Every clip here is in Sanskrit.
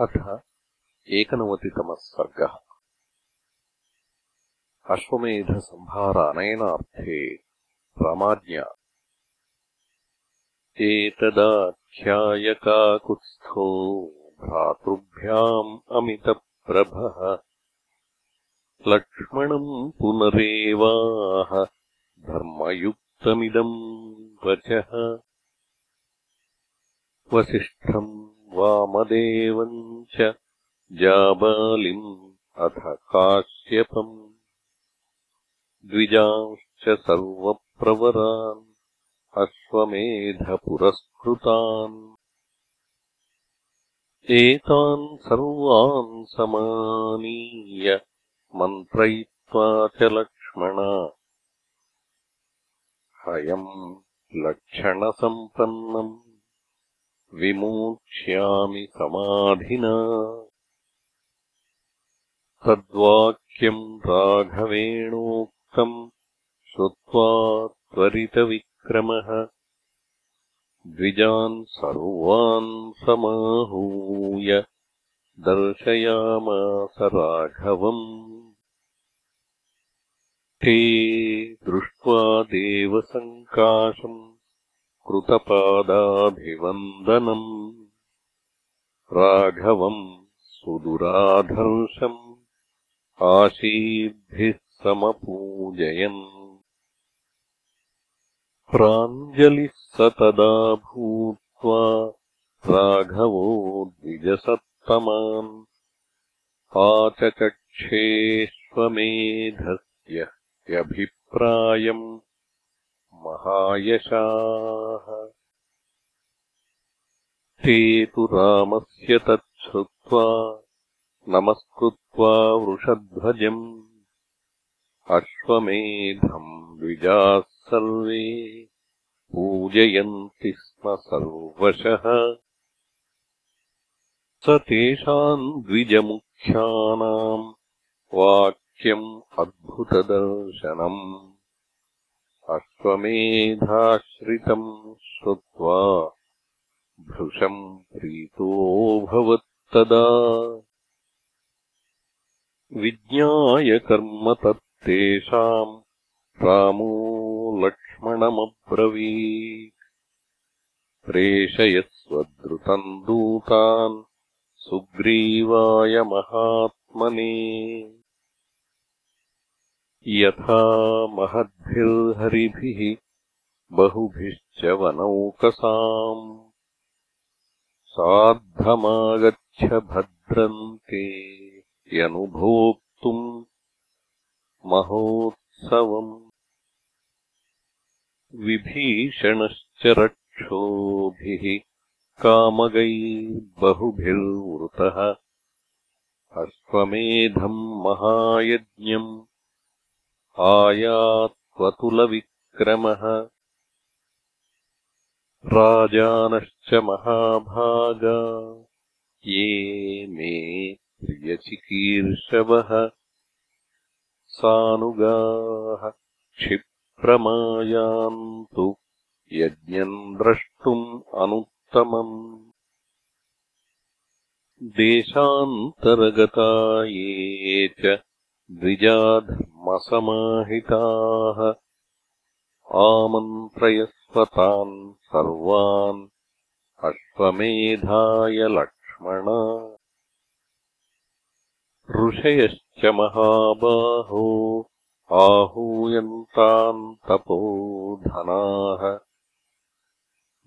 अथ एकनवतितमः सर्गः। अश्वमेधसंहारानयनार्थे रामाज्ञा। एतदाख्यायकाकुत्स्थो भ्रातृभ्याम् अमितप्रभः। लक्ष्मणम् पुनरेवाह धर्मयुक्तमिदम् वचः। वसिष्ठम् वामदेवम् च जाबालिम् अथ काश्यपम्। द्विजांश्च सर्वप्रवरान् अश्वमेधपुरस्कृतान्। एतान् सर्वान् समानीय मन्त्रयित्वा च लक्ष्मणा। हयम् लक्षणसम्पन्नम् विमोक्ष्यामि समाधिना। तद्वाक्यम् राघवेणोक्तम् श्रुत्वा त्वरितविक्रमः। द्विजान् सर्वान् समाहूय दर्शयामास राघवम्। ते दृष्ट्वा देवसङ्काशम् कृतपादाभिवन्दनम्। राघवम् सुदुराधर्षम् आशीर्भिः समपूजयन्। प्राञ्जलिः स तदा भूत्वा राघवो द्विजसत्तमान्। आचचक्षेष्वमेधस्य ह्यभिप्रायम् महायशाः। ते तु रामस्य तच्छ्रुत्वा नमस्कृत्वा वृषध्वजम्। अश्वमेधम् द्विजाः सर्वे पूजयन्ति स्म सर्वशः। स तेषाम् द्विजमुख्यानाम् वाक्यम् अद्भुतदर्शनम् अश्वमेधाश्रितम् श्रुत्वा भृशम् प्रीतोऽभवत्तदा विज्ञायकर्म तत्तेषाम् रामो लक्ष्मणमब्रवीत्। प्रेषयस्वद्रुतम् दूतान् सुग्रीवाय महात्मने यथा महद्भिर्हरिभिः बहुभिश्च वनौकसाम्। सार्धमागच्छ भद्रन्ते यनुभोक्तुम् महोत्सवम्। विभीषणश्च रक्षोभिः कामगैर्बहुभिर्वृतः। अश्वमेधम् महायज्ञम् आयात्वतुलविक्रमः। राजानश्च महाभागा। ये मे प्रियचिकीर्षवः। सानुगाः क्षिप्रमायान्तु यज्ञम् द्रष्टुम् अनुत्तमम्। देशान्तरगता ये च द्विजाधर्मसमाहिताः आमन्त्रयस्वतान् सर्वान् अश्वमेधाय लक्ष्मण। ऋषयश्च महाबाहो आहूयन्तान् तपोधनाः।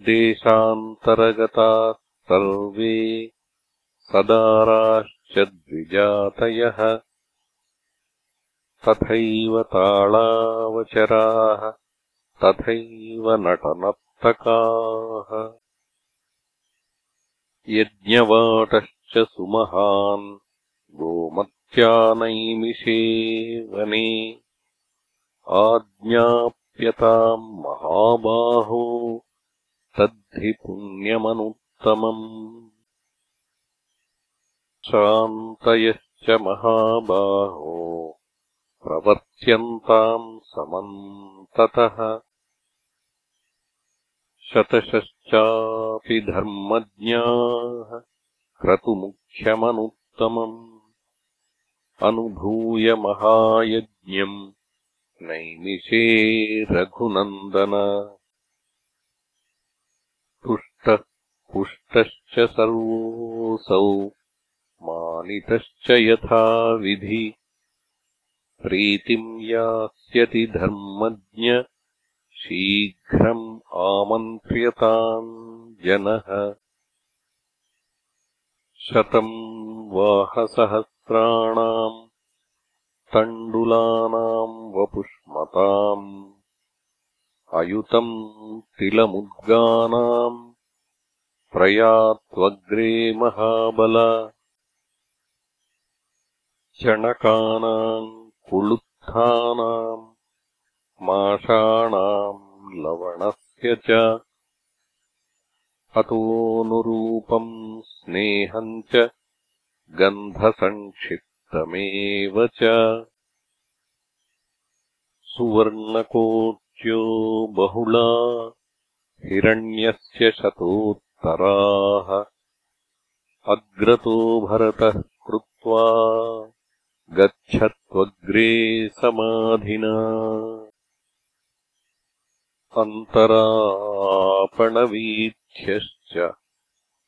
देशान्तरगताः सर्वे सदाराश्च द्विजातयः तथैव तालावचराः तथैव नटनर्तकाः। यज्ञवाटश्च सुमहान् गोमत्यानैमिषे वने। आज्ञाप्यताम् महाबाहो तद्धि पुण्यमनुत्तमम्। शान्तयश्च महाबाहो प्रवर्त्यन्ताम् समन्ततः शतशश्चापि धर्मज्ञाः क्रतुमुख्याः ह्यमनुत्तमम् अनुभूय महायज्ञम् नैमिषे रघुनन्दन। तुष्टः पुष्टश्च सर्वोऽसौ मानितश्च यथाविधि प्रीतिम् यास्यति धर्मज्ञ शीघ्रम् आमन्त्र्यताम् जनः। शतम् वाहसहस्राणाम् तण्डुलानाम् वपुष्मताम् अयुतम् तिलमुद्गानाम् प्रयात्वग्रे महाबल। चणकानाम् कुलुत्थानाम् माषाणाम् लवणस्य च। अतोऽनुरूपम् स्नेहम् च गन्धसङ्क्षिप्तमेव च। सुवर्णकोट्यो बहुला हिरण्यस्य शतोत्तराः। अग्रतो भरतः कृत्वा गच्छत्वग्रे समाधिना। अन्तरापणवीथ्यश्च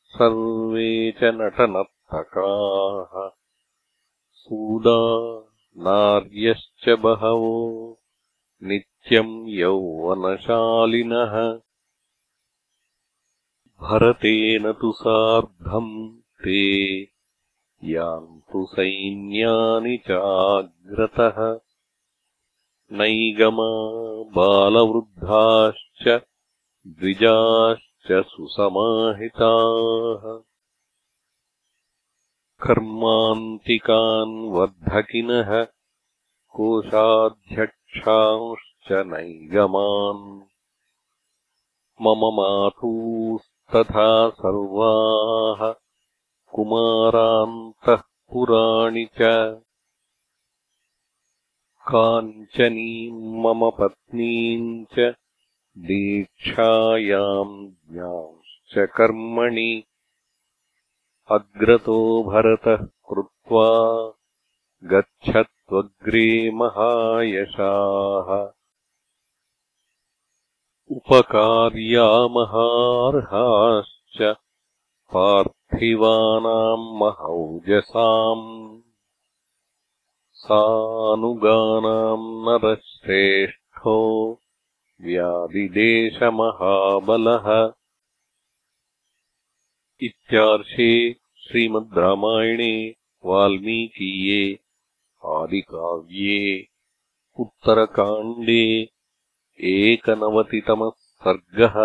सर्वे च नटनर्तकाः। सूदा नार्यश्च बहवो नित्यम् यौवनशालिनः। भरतेन तु सार्धम् ते यान्तु सैन्यानि चाग्रतः। नैगमा बालवृद्धाश्च द्विजाश्च सुसमाहिताः। कर्मान्तिकान् वर्धकिनः कोशाध्यक्षांश्च नैगमान्। मम मातूस्तथा सर्वाः कुमारान्तः पुराणि च। काञ्चनीम् मम पत्नीम् च दीक्षायाम् ज्ञांश्च कर्मणि। अग्रतो भरतः कृत्वा गच्छत्वग्रे महायशाः। उपकार्यामहार्हाश्च पार्थिवानाम् महौजसाम् सानुगानाम् नरश्रेष्ठो व्यादिदेशमहाबलः इत्यार्षे श्रीमद् रामायणे वाल्मीकीये आदिकाव्ये उत्तरकाण्डे एकनवतितमः सर्गः